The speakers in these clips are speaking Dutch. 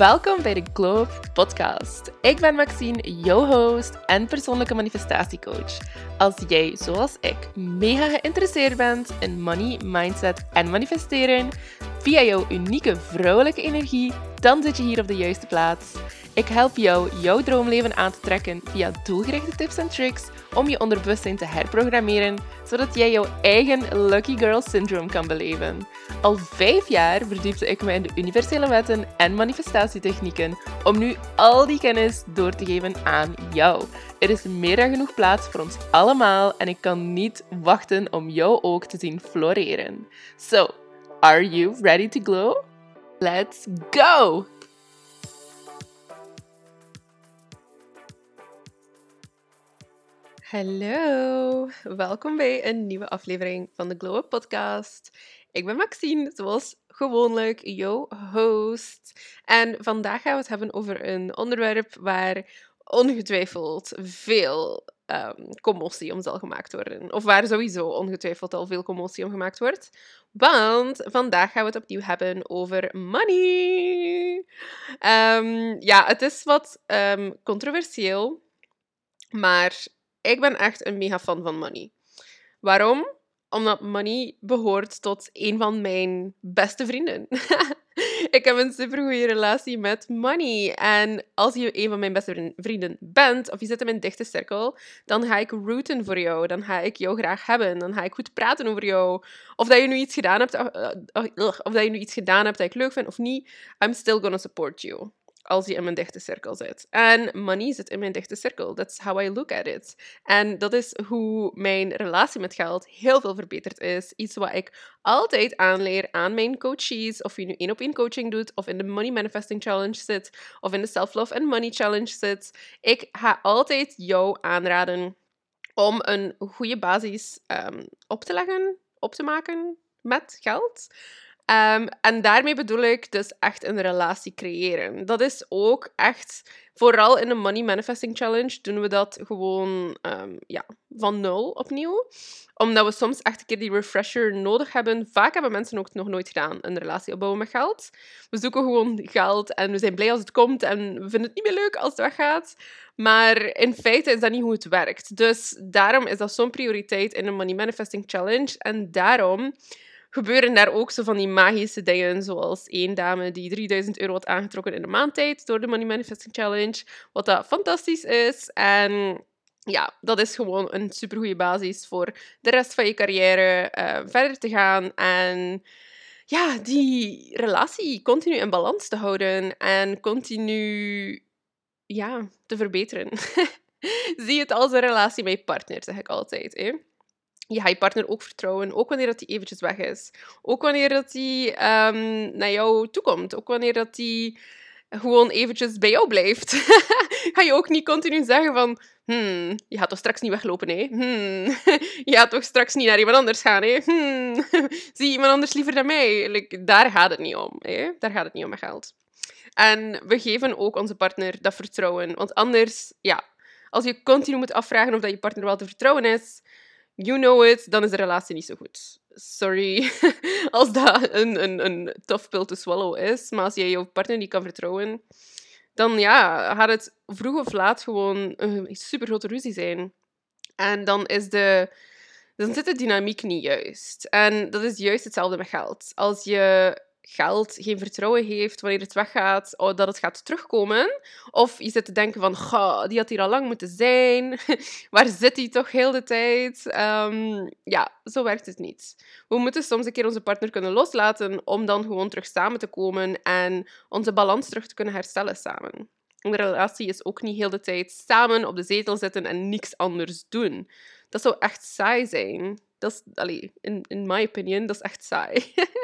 Welkom bij de Glow Up Podcast. Ik ben Maxine, jouw host en persoonlijke manifestatiecoach. Als jij, zoals ik, mega geïnteresseerd bent in money, mindset en manifesteren via jouw unieke vrouwelijke energie, dan zit je hier op de juiste plaats. Ik help jou jouw droomleven aan te trekken via doelgerichte tips en tricks om je onderbewustzijn te herprogrammeren, zodat jij jouw eigen Lucky Girl Syndrome kan beleven. Al vijf jaar verdiepte ik me in de universele wetten en manifestatietechnieken om nu al die kennis door te geven aan jou. Er is meer dan genoeg plaats voor ons allemaal en ik kan niet wachten om jou ook te zien floreren. So, are you ready to glow? Let's go! Hallo, welkom bij een nieuwe aflevering van de Glow Up Podcast. Ik ben Maxine, zoals gewoonlijk, jouw host. En vandaag gaan we het hebben over een onderwerp waar ongetwijfeld veel um, commotie om zal gemaakt worden. Of waar sowieso ongetwijfeld al veel commotie om gemaakt wordt. Want vandaag gaan we het opnieuw hebben over money. Ehm, ja, het is wat um, controversieel, maar ik ben echt een mega fan van money. Waarom? Omdat money behoort tot een van mijn beste vrienden. ik heb een supergoeie relatie met money. En als je een van mijn beste vrienden bent, of je zit in mijn dichte cirkel, dan ga ik rooten voor jou. Dan ga ik jou graag hebben. Dan ga ik goed praten over jou. Of dat je nu iets gedaan hebt, of dat je nu iets gedaan hebt dat ik leuk vind of niet, I'm still gonna support you als je in mijn dichte cirkel zit. En money zit in mijn dichte cirkel. That's how I look at it. En dat is hoe mijn relatie met geld heel veel verbeterd is. Iets wat ik altijd aanleer aan mijn coaches. Of je nu één op één coaching doet, of in de Money Manifesting Challenge zit, of in de Self Love and Money Challenge zit. Ik ga altijd jou aanraden om een goede basis um, op te leggen, op te maken met geld. Um, en daarmee bedoel ik dus echt een relatie creëren. Dat is ook echt, vooral in de Money Manifesting Challenge, doen we dat gewoon um, ja, van nul opnieuw. Omdat we soms echt een keer die refresher nodig hebben. Vaak hebben mensen ook nog nooit gedaan, een relatie opbouwen met geld. We zoeken gewoon geld en we zijn blij als het komt en we vinden het niet meer leuk als het weggaat. Maar in feite is dat niet hoe het werkt. Dus daarom is dat zo'n prioriteit in de Money Manifesting Challenge. En daarom gebeuren daar ook zo van die magische dingen, zoals één dame die 3000 euro had aangetrokken in de maandtijd door de Money Manifesting Challenge, wat dat fantastisch is. En ja, dat is gewoon een supergoeie basis voor de rest van je carrière uh, verder te gaan en ja, die relatie continu in balans te houden en continu ja, te verbeteren. Zie het als een relatie met je partner, zeg ik altijd. Hè? Je gaat je partner ook vertrouwen, ook wanneer dat hij eventjes weg is. Ook wanneer dat hij um, naar jou toekomt. Ook wanneer dat hij gewoon eventjes bij jou blijft. ga je ook niet continu zeggen van... Hmm, je gaat toch straks niet weglopen, hè? Hmm, je gaat toch straks niet naar iemand anders gaan, hè? Hmm, zie iemand anders liever dan mij? Like, daar gaat het niet om, hè? Daar gaat het niet om met geld. En we geven ook onze partner dat vertrouwen. Want anders, ja... Als je continu moet afvragen of dat je partner wel te vertrouwen is you know it, dan is de relatie niet zo goed. Sorry als dat een, een, een tough pill to swallow is, maar als jij je partner niet kan vertrouwen, dan ja, gaat het vroeg of laat gewoon een super grote ruzie zijn. En dan is de dan zit de dynamiek niet juist. En dat is juist hetzelfde met geld. Als je geld geen vertrouwen heeft wanneer het weggaat, oh, dat het gaat terugkomen. Of je zit te denken van, die had hier al lang moeten zijn. Waar zit hij toch heel de tijd? Ehm, ja, zo werkt het niet. We moeten soms een keer onze partner kunnen loslaten om dan gewoon terug samen te komen en onze balans terug te kunnen herstellen samen. Een relatie is ook niet heel de tijd samen op de zetel zitten en niks anders doen. Dat zou echt saai zijn. Dat is, in, in my opinion, dat is echt saai.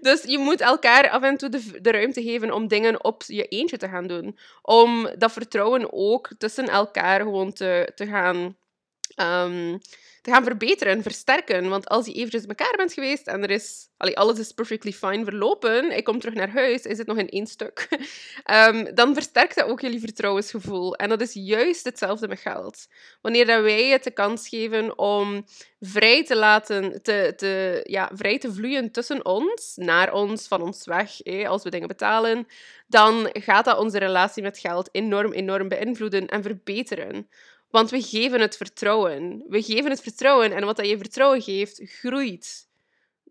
dus je moet elkaar af en toe de, ruimte geven om dingen op je eentje te gaan doen. Om dat vertrouwen ook tussen elkaar gewoon te, te gaan... Um, te gaan verbeteren, versterken. Want als je eventjes met elkaar bent geweest en er is, allee, alles is perfectly fine verlopen, ik kom terug naar huis, is het nog in één stuk, um, dan versterkt dat ook jullie vertrouwensgevoel. En dat is juist hetzelfde met geld. Wanneer dat wij het de kans geven om vrij te laten, te, te, ja, vrij te vloeien tussen ons, naar ons, van ons weg, als we dingen betalen, dan gaat dat onze relatie met geld enorm, enorm beïnvloeden en verbeteren. Want we geven het vertrouwen. We geven het vertrouwen en wat dat je vertrouwen geeft, groeit.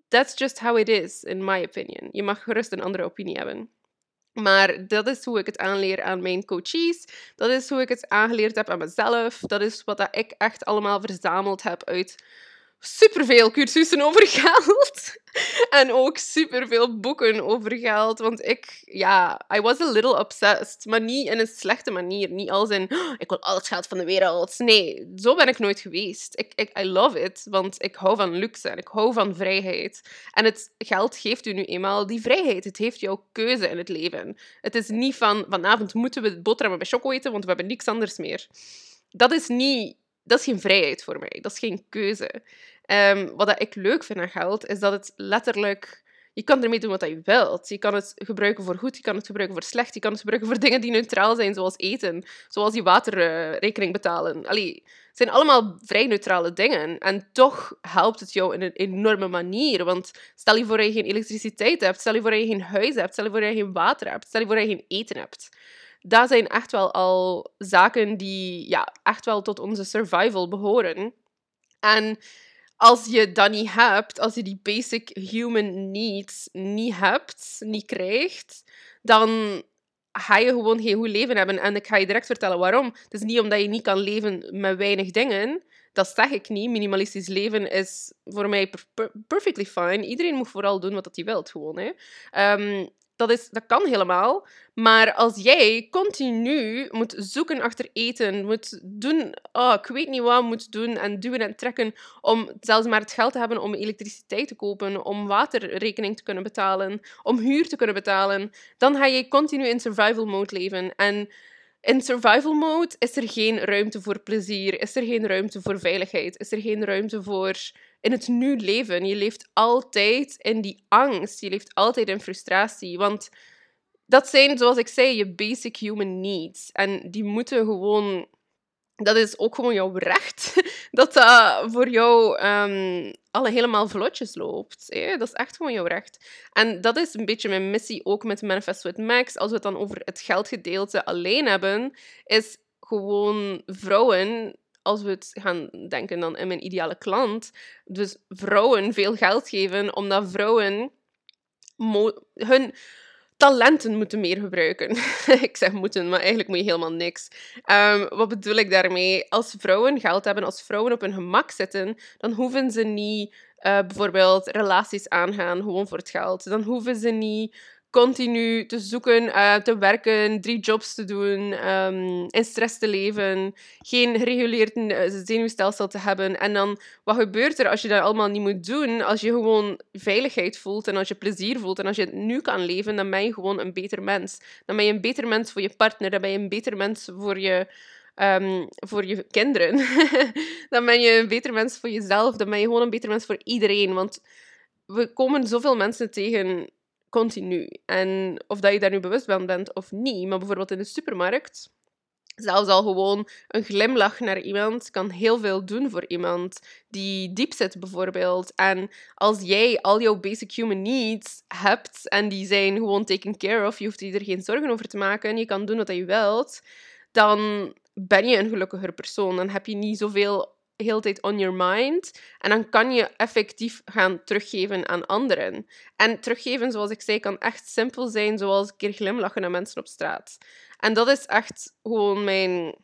That's just how it is, in my opinion. Je mag gerust een andere opinie hebben. Maar dat is hoe ik het aanleer aan mijn coaches. Dat is hoe ik het aangeleerd heb aan mezelf. Dat is wat ik echt allemaal verzameld heb uit superveel cursussen over geld. en ook superveel boeken over geld. Want ik, ja, I was a little obsessed. Maar niet in een slechte manier. Niet als in, oh, ik wil al het geld van de wereld. Nee, zo ben ik nooit geweest. Ik, ik, I love it. Want ik hou van luxe en ik hou van vrijheid. En het geld geeft u nu eenmaal die vrijheid. Het heeft jouw keuze in het leven. Het is niet van, vanavond moeten we boterhammen met choco eten, want we hebben niks anders meer. Dat is niet dat is geen vrijheid voor mij. Dat is geen keuze. Um, wat ik leuk vind aan geld, is dat het letterlijk... Je kan ermee doen wat je wilt. Je kan het gebruiken voor goed, je kan het gebruiken voor slecht, je kan het gebruiken voor dingen die neutraal zijn, zoals eten, zoals je waterrekening betalen. Allee, het zijn allemaal vrij neutrale dingen. En toch helpt het jou in een enorme manier. Want stel je voor dat je geen elektriciteit hebt, stel je voor dat je geen huis hebt, stel je voor dat je geen water hebt, stel je voor dat je geen eten hebt dat zijn echt wel al zaken die ja, echt wel tot onze survival behoren. En als je dat niet hebt, als je die basic human needs niet hebt, niet krijgt, dan ga je gewoon geen goed leven hebben. En ik ga je direct vertellen waarom. Het is niet omdat je niet kan leven met weinig dingen. Dat zeg ik niet. Minimalistisch leven is voor mij perfectly fine. Iedereen moet vooral doen wat hij wil, gewoon. Hè. Um, dat, is, dat kan helemaal. Maar als jij continu moet zoeken achter eten, moet doen, oh, ik weet niet wat, moet doen en duwen en trekken om zelfs maar het geld te hebben om elektriciteit te kopen, om waterrekening te kunnen betalen, om huur te kunnen betalen, dan ga je continu in survival mode leven. En in survival mode is er geen ruimte voor plezier, is er geen ruimte voor veiligheid, is er geen ruimte voor in het nu leven. Je leeft altijd in die angst, je leeft altijd in frustratie, want dat zijn, zoals ik zei, je basic human needs. En die moeten gewoon dat is ook gewoon jouw recht. Dat dat voor jou um, alle helemaal vlotjes loopt. Dat is echt gewoon jouw recht. En dat is een beetje mijn missie ook met Manifest with Max. Als we het dan over het geldgedeelte alleen hebben, is gewoon vrouwen als we het gaan denken dan in mijn ideale klant, dus vrouwen veel geld geven, omdat vrouwen hun talenten moeten meer gebruiken. ik zeg moeten, maar eigenlijk moet je helemaal niks. Um, wat bedoel ik daarmee? Als vrouwen geld hebben, als vrouwen op hun gemak zitten, dan hoeven ze niet uh, bijvoorbeeld relaties aangaan gewoon voor het geld. Dan hoeven ze niet continu te zoeken, uh, te werken, drie jobs te doen, um, in stress te leven, geen gereguleerd uh, zenuwstelsel te hebben. En dan, wat gebeurt er als je dat allemaal niet moet doen? Als je gewoon veiligheid voelt en als je plezier voelt en als je het nu kan leven, dan ben je gewoon een beter mens. Dan ben je een beter mens voor je partner, dan ben je een beter mens voor je... Um, voor je kinderen. dan ben je een beter mens voor jezelf. Dan ben je gewoon een beter mens voor iedereen. Want we komen zoveel mensen tegen continu. En of dat je daar nu bewust van bent of niet, maar bijvoorbeeld in de supermarkt, zelfs al gewoon een glimlach naar iemand kan heel veel doen voor iemand die diep zit, bijvoorbeeld. En als jij al jouw basic human needs hebt en die zijn gewoon taken care of, je hoeft je er geen zorgen over te maken, je kan doen wat je wilt, dan ben je een gelukkiger persoon. Dan heb je niet zoveel heel tijd on your mind. En dan kan je effectief gaan teruggeven aan anderen. En teruggeven, zoals ik zei, kan echt simpel zijn, zoals een keer glimlachen naar mensen op straat. En dat is echt gewoon mijn...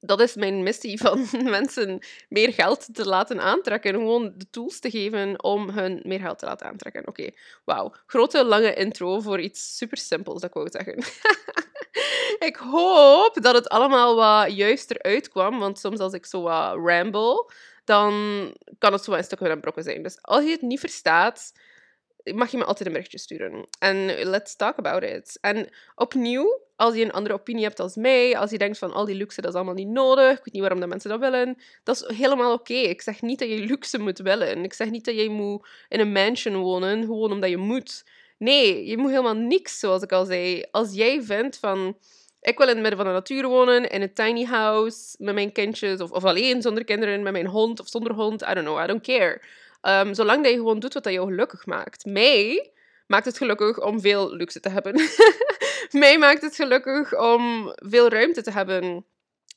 Dat is mijn missie van mensen meer geld te laten aantrekken. Gewoon de tools te geven om hun meer geld te laten aantrekken. Oké, wauw. Grote, lange intro voor iets super simpels, dat ik zeggen. ik hoop dat het allemaal wat juister uitkwam, want soms als ik zo wat ramble, dan kan het zo een stuk een brokken zijn. Dus als je het niet verstaat, mag je me altijd een berichtje sturen. En let's talk about it. En opnieuw, als je een andere opinie hebt als mij, als je denkt van al die luxe, dat is allemaal niet nodig, ik weet niet waarom de mensen dat willen, dat is helemaal oké. Ik zeg niet dat je luxe moet willen. Ik zeg niet dat je moet in een mansion wonen, gewoon omdat je moet. Nee, je moet helemaal niks, zoals ik al zei. Als jij vindt van ik wil in het midden van de natuur wonen, in een tiny house, met mijn kindjes, of, of alleen zonder kinderen, met mijn hond of zonder hond. I don't know, I don't care. Um, zolang dat je gewoon doet wat dat jou gelukkig maakt. Mij maakt het gelukkig om veel luxe te hebben. Mij maakt het gelukkig om veel ruimte te hebben.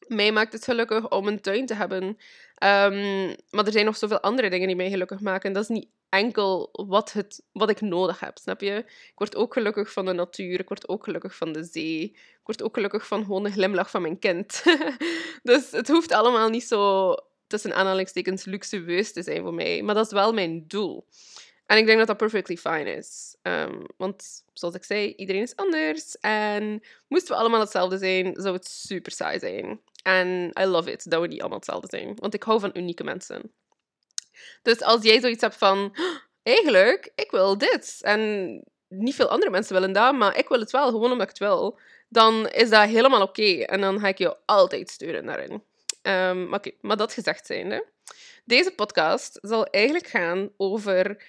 Mij maakt het gelukkig om een tuin te hebben. Um, maar er zijn nog zoveel andere dingen die mij gelukkig maken. Dat is niet enkel wat, het, wat ik nodig heb, snap je? Ik word ook gelukkig van de natuur, ik word ook gelukkig van de zee, ik word ook gelukkig van een glimlach van mijn kind. dus het hoeft allemaal niet zo tussen aanhalingstekens luxueus te zijn voor mij, maar dat is wel mijn doel. En ik denk dat dat perfectly fine is. Um, want zoals ik zei, iedereen is anders. En moesten we allemaal hetzelfde zijn, zou het super saai zijn. En I love it dat we niet allemaal hetzelfde zijn. Want ik hou van unieke mensen. Dus als jij zoiets hebt van, eigenlijk, ik wil dit. En niet veel andere mensen willen dat, maar ik wil het wel, gewoon omdat ik het wil. Dan is dat helemaal oké. En dan ga ik je altijd sturen daarin. Um, oké, maar dat gezegd zijnde. Deze podcast zal eigenlijk gaan over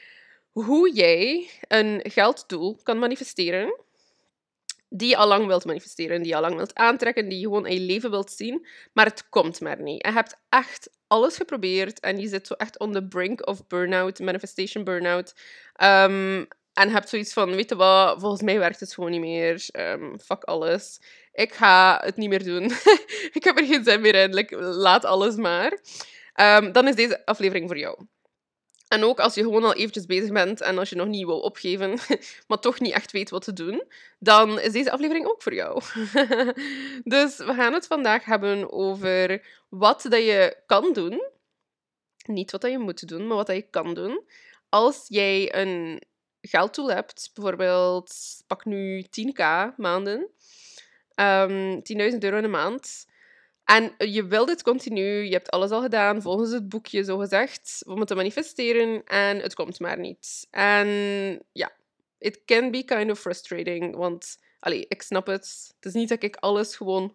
hoe jij een gelddoel kan manifesteren die je al lang wilt manifesteren, die je al lang wilt aantrekken, die je gewoon in je leven wilt zien, maar het komt maar niet. Je hebt echt alles geprobeerd en je zit zo echt on the brink of burn-out, manifestation burn-out. Um, en hebt zoiets van, weet je wat, volgens mij werkt het gewoon niet meer. Um, fuck alles. Ik ga het niet meer doen. ik heb er geen zin meer in. laat alles maar. Um, dan is deze aflevering voor jou. En ook als je gewoon al eventjes bezig bent en als je nog niet wil opgeven, maar toch niet echt weet wat te doen, dan is deze aflevering ook voor jou. dus we gaan het vandaag hebben over wat dat je kan doen. Niet wat dat je moet doen, maar wat dat je kan doen. Als jij een geldtool hebt, bijvoorbeeld pak nu 10k maanden, um, ehm, 10.000 euro in maand, en je wil dit continu, je hebt alles al gedaan volgens het boekje, zo gezegd, het te manifesteren en het komt maar niet. En ja, it can be kind of frustrating, want allee, ik snap het. Het is niet dat ik alles gewoon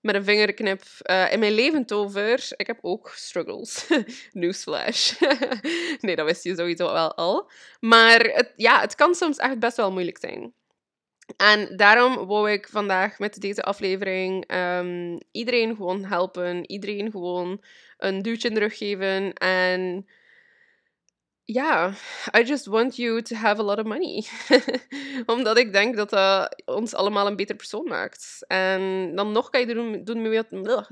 met een vingerknip uh, in mijn leven tover. Ik heb ook struggles. Newsflash. nee, dat wist je sowieso wel al. Maar het, ja, het kan soms echt best wel moeilijk zijn. En daarom wou ik vandaag met deze aflevering um, iedereen gewoon helpen. Iedereen gewoon een duwtje in de rug geven. En ja, I just want you to have a lot of money. Omdat ik denk dat dat ons allemaal een beter persoon maakt. En dan nog kan je doen, doen,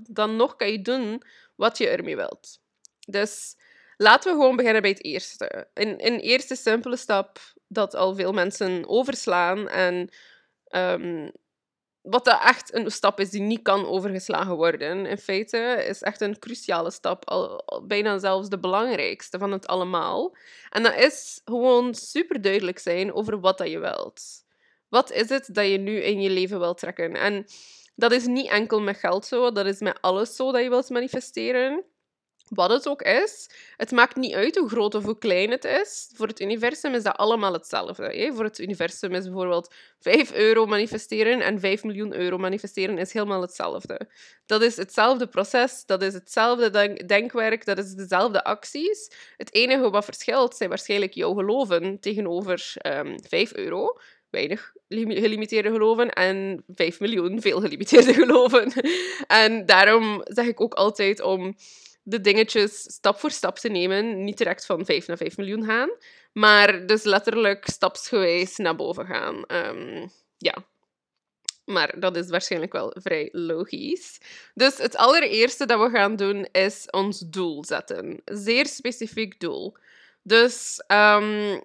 dan nog kan je doen wat je ermee wilt. Dus laten we gewoon beginnen bij het eerste. Een eerste simpele stap dat al veel mensen overslaan. En um, wat echt een stap is die niet kan overgeslagen worden, in feite, is echt een cruciale stap. Al, bijna zelfs de belangrijkste van het allemaal. En dat is gewoon super duidelijk zijn over wat dat je wilt. Wat is het dat je nu in je leven wilt trekken? En dat is niet enkel met geld zo, dat is met alles zo dat je wilt manifesteren wat het ook is, het maakt niet uit hoe groot of hoe klein het is. Voor het universum is dat allemaal hetzelfde. Hè? Voor het universum is bijvoorbeeld 5 euro manifesteren en 5 miljoen euro manifesteren is helemaal hetzelfde. Dat is hetzelfde proces, dat is hetzelfde denkwerk, dat is dezelfde acties. Het enige wat verschilt zijn waarschijnlijk jouw geloven tegenover um, ehm, 5 euro weinig gelimiteerde geloven en 5 miljoen veel gelimiteerde geloven. En daarom zeg ik ook altijd om de dingetjes stap voor stap te nemen. Niet direct van 5 naar 5 miljoen gaan, maar dus letterlijk stapsgewijs naar boven gaan. Um, ja. Maar dat is waarschijnlijk wel vrij logisch. Dus het allereerste dat we gaan doen is ons doel zetten. Zeer specifiek doel. Dus um,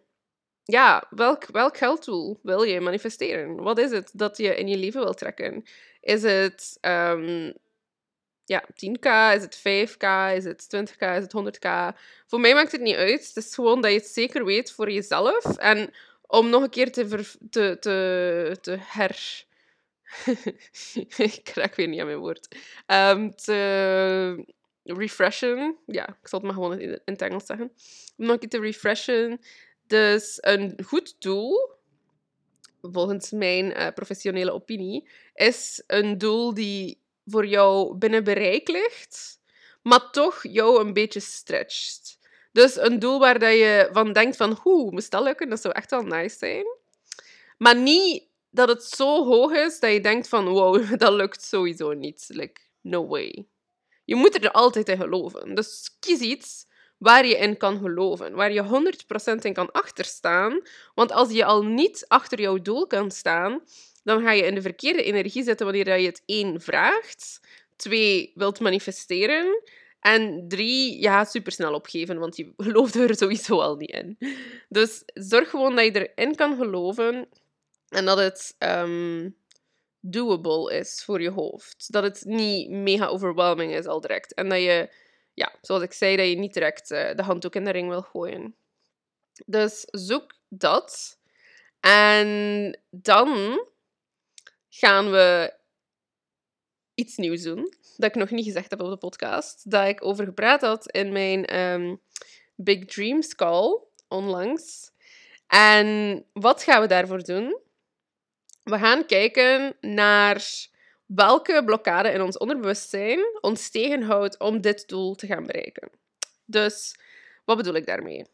ja, welk, welk gelddoel wil je manifesteren? Wat is het dat je in je leven wil trekken? Is het um, ja, 10k, is het 5k, is het 20k, is het 100k. Voor mij maakt het niet uit. Het is gewoon dat je het zeker weet voor jezelf. En om nog een keer te, te, te, te her... ik raak weer niet aan mijn woord. Um, te refreshen. Ja, ik zal het maar gewoon in, in het Engels zeggen. Om nog een keer te refreshen. Dus een goed doel volgens mijn eh, professionele opinie, is een doel die voor jou binnen bereik ligt, maar toch jou een beetje stretcht. Dus een doel waar dat je van denkt van, hoe, moest dat lukken? Dat zou echt wel nice zijn. Maar niet dat het zo hoog is dat je denkt van, wow, dat lukt sowieso niet. Like, no way. Je moet er altijd in geloven. Dus kies iets waar je in kan geloven, waar je 100% in kan achterstaan. Want als je al niet achter jouw doel kan staan, dan ga je in de verkeerde energie zitten wanneer je het één vraagt, twee wilt manifesteren en drie, je gaat supersnel opgeven, want je gelooft er sowieso al niet in. Dus zorg gewoon dat je erin kan geloven en dat het um, doable is voor je hoofd. Dat het niet mega overwhelming is al direct. En dat je, ja, zoals ik zei, dat je niet direct uh, de handdoek in de ring wil gooien. Dus zoek dat. En dan gaan we iets nieuws doen. Dat ik nog niet gezegd heb op de podcast. Dat ik over gepraat had in mijn um, Big Dreams call onlangs. En wat gaan we daarvoor doen? We gaan kijken naar welke blokkade in ons onderbewustzijn ons tegenhoudt om dit doel te gaan bereiken. Dus wat bedoel ik daarmee?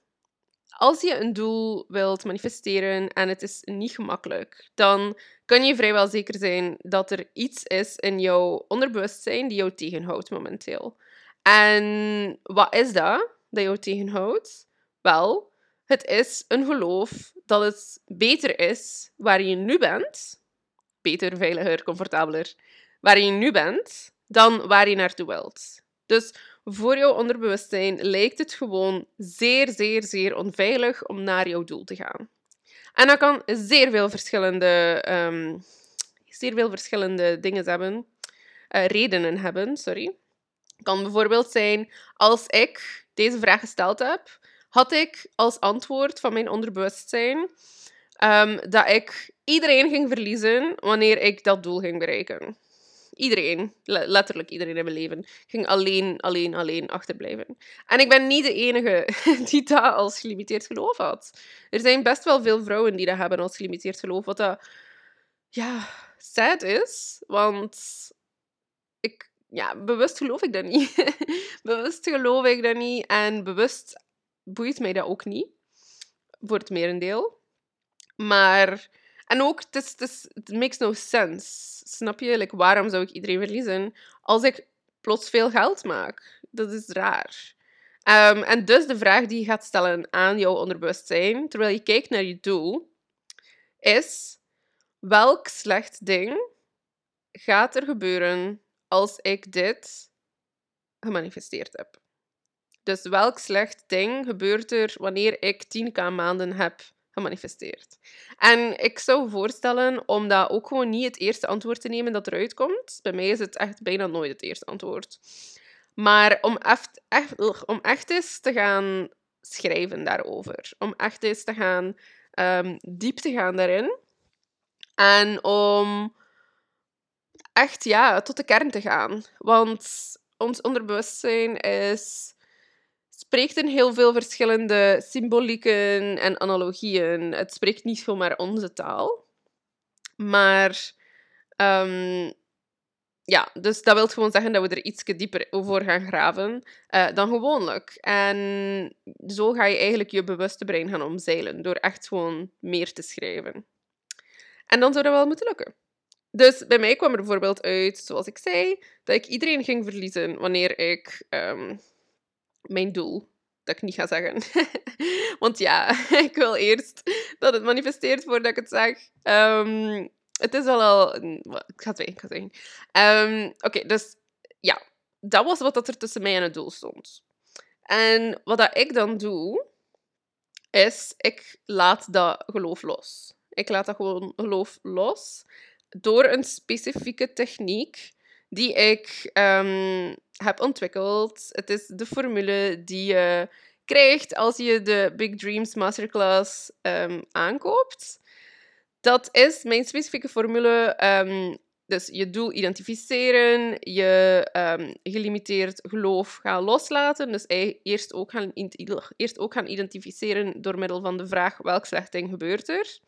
Als je een doel wilt manifesteren en het is niet gemakkelijk, dan kan je vrijwel zeker zijn dat er iets is in jouw onderbewustzijn die jou tegenhoudt momenteel. En wat is dat dat jou tegenhoudt? Wel, het is een geloof dat het beter is waar je nu bent, beter, veiliger, comfortabeler, waar je nu bent, dan waar je naartoe wilt. Dus voor jouw onderbewustzijn lijkt het gewoon zeer, zeer, zeer onveilig om naar jouw doel te gaan. En dat kan zeer veel verschillende, um, zeer veel verschillende dingen hebben, uh, redenen hebben, sorry. Kan bijvoorbeeld zijn, als ik deze vraag gesteld heb, had ik als antwoord van mijn onderbewustzijn um, dat ik iedereen ging verliezen wanneer ik dat doel ging bereiken. Iedereen, letterlijk iedereen in mijn leven, ging alleen, alleen, alleen achterblijven. En ik ben niet de enige die dat als gelimiteerd geloof had. Er zijn best wel veel vrouwen die dat hebben als gelimiteerd geloof, wat dat, ja, sad is. Want ik, ja, bewust geloof ik dat niet. bewust geloof ik dat niet. En bewust boeit mij dat ook niet. Voor het merendeel. Maar... En ook, het, makes no sense. Snap je? Like, waarom zou ik iedereen verliezen als ik plots veel geld maak? Dat is raar. Um, en dus de vraag die je gaat stellen aan jouw onderbewustzijn, terwijl je kijkt naar je doel, is: welk slecht ding gaat er gebeuren als ik dit gemanifesteerd heb? Dus welk slecht ding gebeurt er wanneer ik 10k maanden heb gemanifesteerd? En ik zou voorstellen om dat ook gewoon niet het eerste antwoord te nemen dat eruit komt. Bij mij is het echt bijna nooit het eerste antwoord. Maar om echt, om echt eens te gaan schrijven daarover. Om echt eens te gaan um, diep te gaan daarin. En om echt ja, tot de kern te gaan. Want ons onderbewustzijn is spreekt in heel veel verschillende symbolieken en analogieën. Het spreekt niet zomaar onze taal. Maar um, ja, dus dat wil gewoon zeggen dat we er iets dieper over gaan graven uh, dan gewoonlijk. En zo ga je eigenlijk je bewuste brein gaan omzeilen, door echt gewoon meer te schrijven. En dan zou dat wel moeten lukken. Dus bij mij kwam er bijvoorbeeld uit, zoals ik zei, dat ik iedereen ging verliezen wanneer ik um, mijn doel. Dat ik niet ga zeggen. Want ja, ik wil eerst dat het manifesteert voordat ik het zeg. Um, het is al al... Ik ga het zeggen. Ik ga. Um, Oké, dus ja. Dat was wat dat er tussen mij en het doel stond. En wat dat ik dan doe, is ik laat dat geloof los. Ik laat dat gewoon geloof los door een specifieke techniek die ik um, heb ontwikkeld. Het is de formule die je krijgt als je de Big Dreams Masterclass um, aankoopt. Dat is mijn specifieke formule. Um, dus je doel identificeren, je gelimiteerd geloof gaan loslaten. Dus eerst ook gaan, eerst ook gaan identificeren door middel van de vraag welk slecht ding gebeurt er.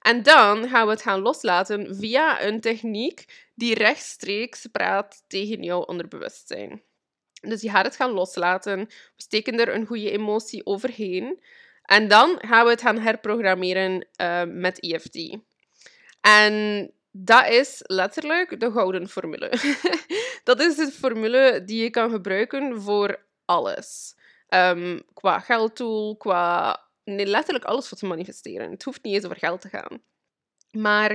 En dan gaan we het gaan loslaten via een techniek die rechtstreeks praat tegen jouw onderbewustzijn. Dus je gaat het gaan loslaten. We steken er een goede emotie overheen. En dan gaan we het gaan herprogrammeren uh, met EFT. En dat is letterlijk de gouden formule. dat is de formule die je kan gebruiken voor alles. Um, qua geldtool, qua letterlijk alles wat te manifesteren. Het hoeft niet eens over geld te gaan. Maar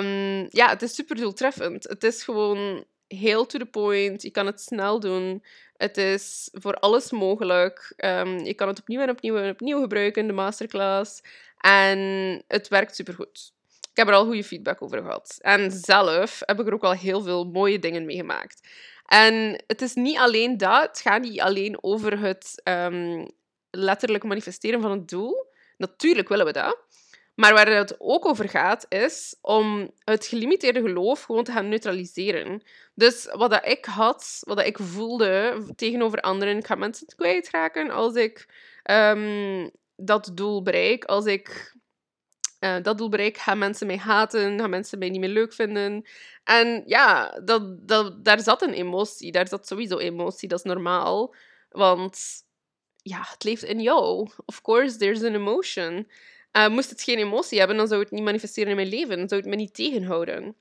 um, ja, het is super doeltreffend. Het is gewoon heel to the point. Je kan het snel doen. Het is voor alles mogelijk. Um, je kan het opnieuw en opnieuw en opnieuw gebruiken, de masterclass. En het werkt supergoed. Ik heb er al goede feedback over gehad. En zelf heb ik er ook al heel veel mooie dingen meegemaakt. En het is niet alleen dat. Het gaat niet alleen over het um, letterlijk manifesteren van het doel. Natuurlijk willen we dat. Maar waar het ook over gaat, is om het gelimiteerde geloof gewoon te gaan neutraliseren. Dus wat dat ik had, wat dat ik voelde tegenover anderen, ik ga mensen kwijtraken als ik um, dat doel bereik. Als ik uh, dat doel bereik, gaan mensen mij haten, gaan mensen mij niet meer leuk vinden. En ja, dat, dat, daar zat een emotie, daar zat sowieso emotie, dat is normaal. Want ja, het leeft in jou. Of course, there's an emotion. Uh, moest het geen emotie hebben, dan zou het niet manifesteren in mijn leven. Dan zou het me niet tegenhouden.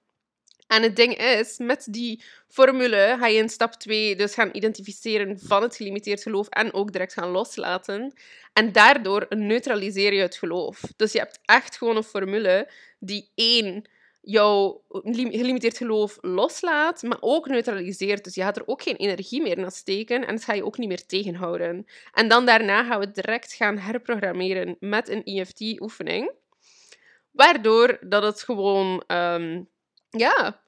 En het ding is, met die formule ga je in stap 2 dus gaan identificeren van het gelimiteerd geloof en ook direct gaan loslaten. En daardoor neutraliseer je het geloof. Dus je hebt echt gewoon een formule die één jouw gelimiteerd geloof loslaat, maar ook neutraliseert. Dus je gaat er ook geen energie meer naar steken en dat ga je ook niet meer tegenhouden. En dan daarna gaan we direct gaan herprogrammeren met een EFT-oefening, waardoor dat het gewoon, um, ja,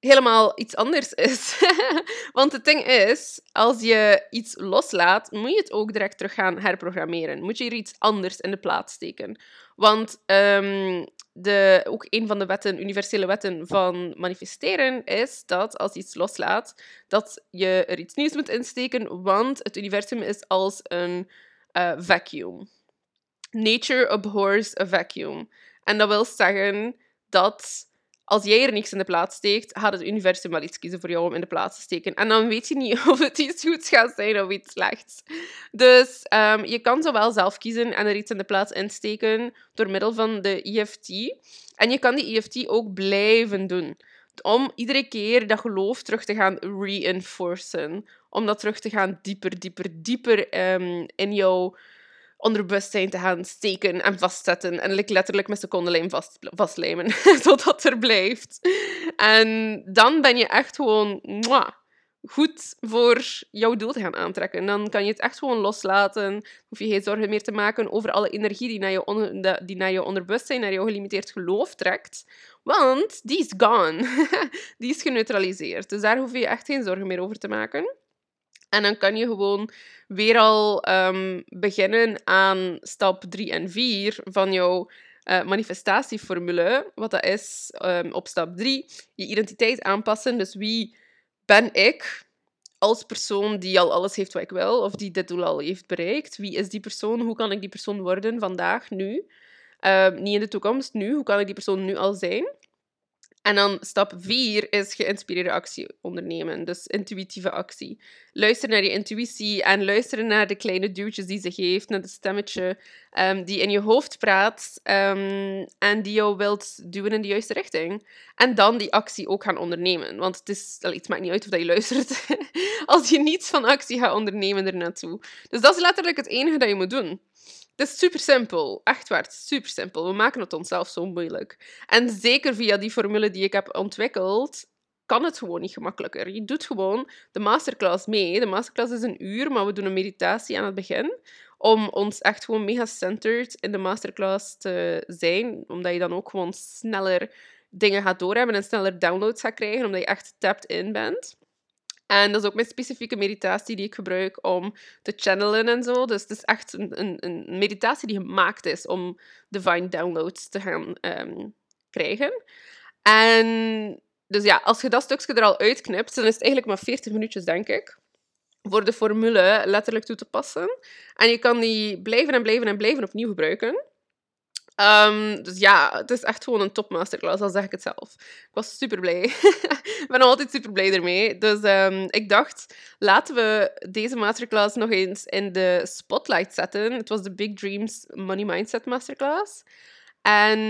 helemaal iets anders is. Want het ding is, als je iets loslaat, moet je het ook direct terug gaan herprogrammeren. Moet je er iets anders in de plaats steken. Want um, de, ook een van de wetten, universele wetten van manifesteren is dat als je iets loslaat, dat je er iets nieuws moet insteken, want het universum is als een uh, vacuum. Nature abhors a vacuum. En dat wil zeggen dat als jij er niks in de plaats steekt, gaat het universum wel iets kiezen voor jou om in de plaats te steken. En dan weet je niet of het iets goeds gaat zijn of iets slechts. Dus um, je kan zowel zelf kiezen en er iets in de plaats insteken door middel van de EFT. En je kan die EFT ook blijven doen. Om iedere keer dat geloof terug te gaan reinforcen. Om dat terug te gaan dieper, dieper, dieper um, in jouw onderbewustzijn te gaan steken en vastzetten. En letterlijk met secondenlijm vast, vastlijmen, totdat er blijft. En dan ben je echt gewoon mwah, goed voor jouw doel te gaan aantrekken. Dan kan je het echt gewoon loslaten. hoef je geen zorgen meer te maken over alle energie die naar je, die naar je onderbewustzijn, naar jouw gelimiteerd geloof trekt. Want die is gone. die is geneutraliseerd. Dus daar hoef je echt geen zorgen meer over te maken. En dan kan je gewoon weer al um, beginnen aan stap 3 en 4 van jouw uh, manifestatieformule. Wat dat is um, op stap 3, je identiteit aanpassen. Dus wie ben ik als persoon die al alles heeft wat ik wil, of die dit doel al heeft bereikt? Wie is die persoon? Hoe kan ik die persoon worden vandaag, nu? Um, niet in de toekomst, nu. Hoe kan ik die persoon nu al zijn? En dan stap 4 is geïnspireerde actie ondernemen. Dus intuïtieve actie. Luister naar je intuïtie en luisteren naar de kleine duwtjes die ze geeft, naar het stemmetje um, die in je hoofd praat um, en die jou wilt duwen in de juiste richting. En dan die actie ook gaan ondernemen. Want het, is, het maakt niet uit of je luistert als je niets van actie gaat ondernemen ernaartoe. Dus dat is letterlijk het enige dat je moet doen. Het is super simpel. Echt waar, super simpel. We maken het onszelf zo moeilijk. En zeker via die formule die ik heb ontwikkeld, kan het gewoon niet gemakkelijker. Je doet gewoon de masterclass mee. De masterclass is een uur, maar we doen een meditatie aan het begin. Om ons echt gewoon mega centered in de masterclass te zijn. Omdat je dan ook gewoon sneller dingen gaat doorhebben en sneller downloads gaat krijgen, omdat je echt tapped in bent. En dat is ook mijn specifieke meditatie die ik gebruik om te channelen en zo. Dus het is echt een, een, een meditatie die gemaakt is om divine downloads te gaan ehm, krijgen. En dus ja, als je dat stukje er al uitknipt, dan is het eigenlijk maar 40 minuutjes, denk ik, voor de formule letterlijk toe te passen. En je kan die blijven en blijven en blijven opnieuw gebruiken. Ehm, dus ja, het is echt gewoon een top masterclass, al zeg ik het zelf. Ik was super blij. ik ben altijd super blij ermee. Dus ehm, ik dacht, laten we deze masterclass nog eens in de spotlight zetten. Het was de Big Dreams Money Mindset Masterclass. En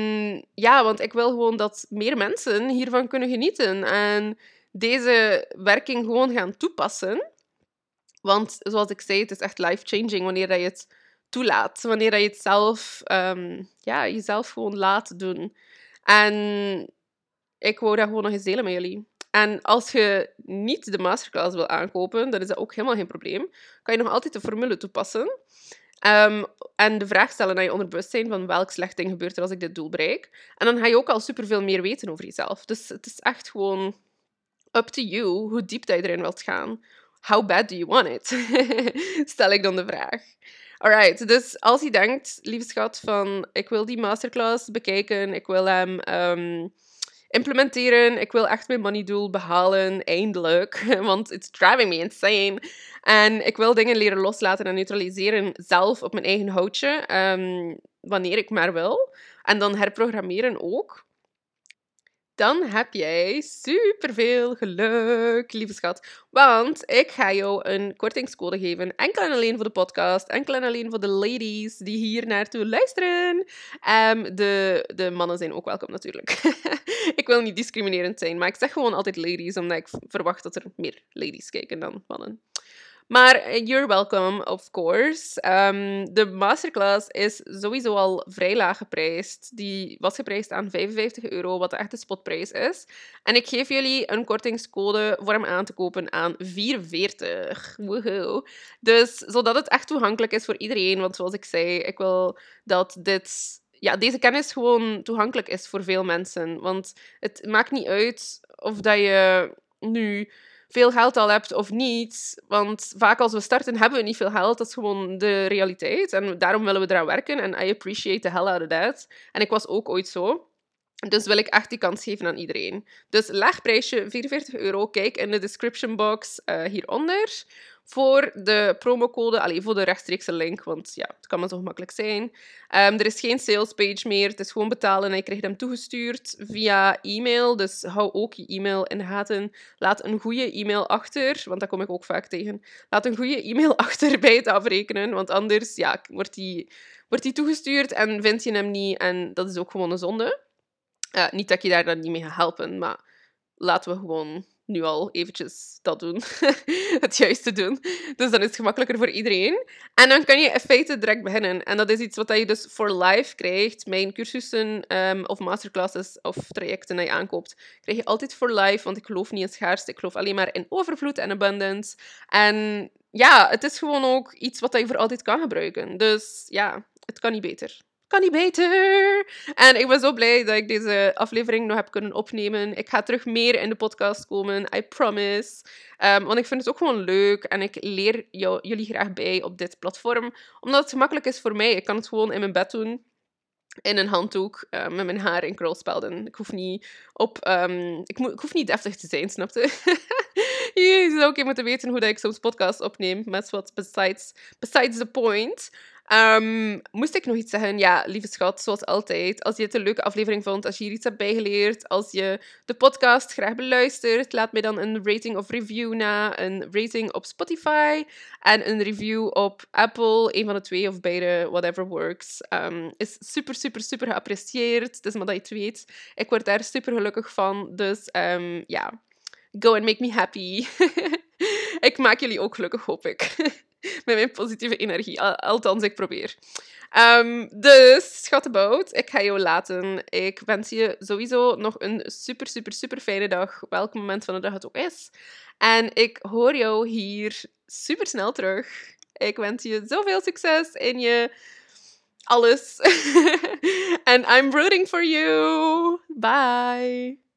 ja, want ik wil gewoon dat meer mensen hiervan kunnen genieten en deze werking gewoon gaan toepassen. Want zoals ik zei, het is echt life-changing wanneer je het toelaat. Wanneer je het zelf, um, ja, jezelf gewoon laat doen. En ik wou dat gewoon nog eens delen met jullie. En als je niet de masterclass wil aankopen, dan is dat ook helemaal geen probleem. Kan je nog altijd de formule toepassen. Um, en de vraag stellen naar je onderbewustzijn van welk slecht ding gebeurt er als ik dit doel bereik. En dan ga je ook al superveel meer weten over jezelf. Dus het is echt gewoon up to you hoe diep dat je erin wilt gaan. How bad do you want it? Stel ik dan de vraag. Alright, dus als je denkt, lieve schat, van ik wil die masterclass bekijken, ik wil hem ehm, implementeren, ik wil echt mijn money doel behalen, eindelijk, want it's driving me insane. En ik wil dingen leren loslaten en neutraliseren zelf op mijn eigen houtje, um, wanneer ik maar wil. En dan herprogrammeren ook dan heb jij superveel geluk, lieve schat. Want ik ga jou een kortingscode geven. Enkel en alleen voor de podcast. Enkel en alleen voor de ladies die hier naartoe luisteren. Um, de, de mannen zijn ook welkom natuurlijk. ik wil niet discriminerend zijn, maar ik zeg gewoon altijd ladies, omdat ik verwacht dat er meer ladies kijken dan mannen. Maar eh, you're welcome, of course. Um, de masterclass is sowieso al vrij laag geprijsd. Die was geprijsd aan 55 euro, wat de echte spotprijs is. En ik geef jullie een kortingscode voor hem aan te kopen aan 44. Woehoe. Dus zodat het echt toegankelijk is voor iedereen. Want zoals ik zei, ik wil dat dit ja, deze kennis gewoon toegankelijk is voor veel mensen. Want het maakt niet uit of dat je nu veel geld al hebt of niet. Want vaak als we starten hebben we niet veel geld. Dat is gewoon de realiteit. En daarom willen we eraan werken. En I appreciate the hell out of that. En ik was ook ooit zo. Dus wil ik echt die kans geven aan iedereen. Dus laag prijsje, 44 euro. Kijk in de description box uh, hieronder voor de promocode, alleen voor de rechtstreekse link, want ja, het kan maar zo gemakkelijk zijn. Um, er is geen salespage meer, het is gewoon betalen en je krijgt hem toegestuurd via e-mail. Dus hou ook je e-mail in de gaten. Laat een goede e-mail achter, want dat kom ik ook vaak tegen. Laat een goede e-mail achter bij het afrekenen, want anders ja, wordt die, wordt die toegestuurd en vind je hem niet en dat is ook gewoon een zonde. Uh, niet dat je daar dan niet mee gaat helpen, maar laten we gewoon nu al eventjes dat doen. het juiste doen. Dus dan is het gemakkelijker voor iedereen. En dan kan je in feite direct beginnen. En dat is iets wat je dus voor life krijgt. Mijn cursussen um, of masterclasses of trajecten die je aankoopt, krijg je altijd voor life. Want ik geloof niet in schaarste. Ik geloof alleen maar in overvloed en abundance. En ja, het is gewoon ook iets wat je voor altijd kan gebruiken. Dus ja, het kan niet beter kan niet beter. En ik ben zo blij dat ik deze aflevering nog heb kunnen opnemen. Ik ga terug meer in de podcast komen, I promise. Um, want ik vind het ook gewoon leuk en ik leer jullie graag bij op dit platform. Omdat het gemakkelijk is voor mij. Ik kan het gewoon in mijn bed doen. In een handdoek, uh, met mijn haar in krulspelden. Ik hoef niet op... Um, ik, hoef niet deftig te zijn, snapte? je zou ook even moeten weten hoe dat ik soms podcast opneem. Met wat besides, besides the point. Um, moest ik nog iets zeggen? Ja, lieve schat, zoals altijd. Als je het een leuke aflevering vond, als je hier iets hebt bijgeleerd, als je de podcast graag beluistert, laat mij dan een rating of review na. Een rating op Spotify en een review op Apple. Een van de twee of beide, whatever works. Um, is super, super, super geapprecieerd. Dus maar dat je het weet. Ik word daar super gelukkig van. Dus um, ja, go and make me happy. ik maak jullie ook gelukkig, hoop ik. met mijn positieve energie. Althans, ik probeer. Um, dus, schattenbout, ik ga jou laten. Ik wens je sowieso nog een super, super, super fijne dag. Welk moment van de dag het ook is. En ik hoor jou hier super snel terug. Ik wens je zoveel succes in je alles. And I'm rooting for you. Bye.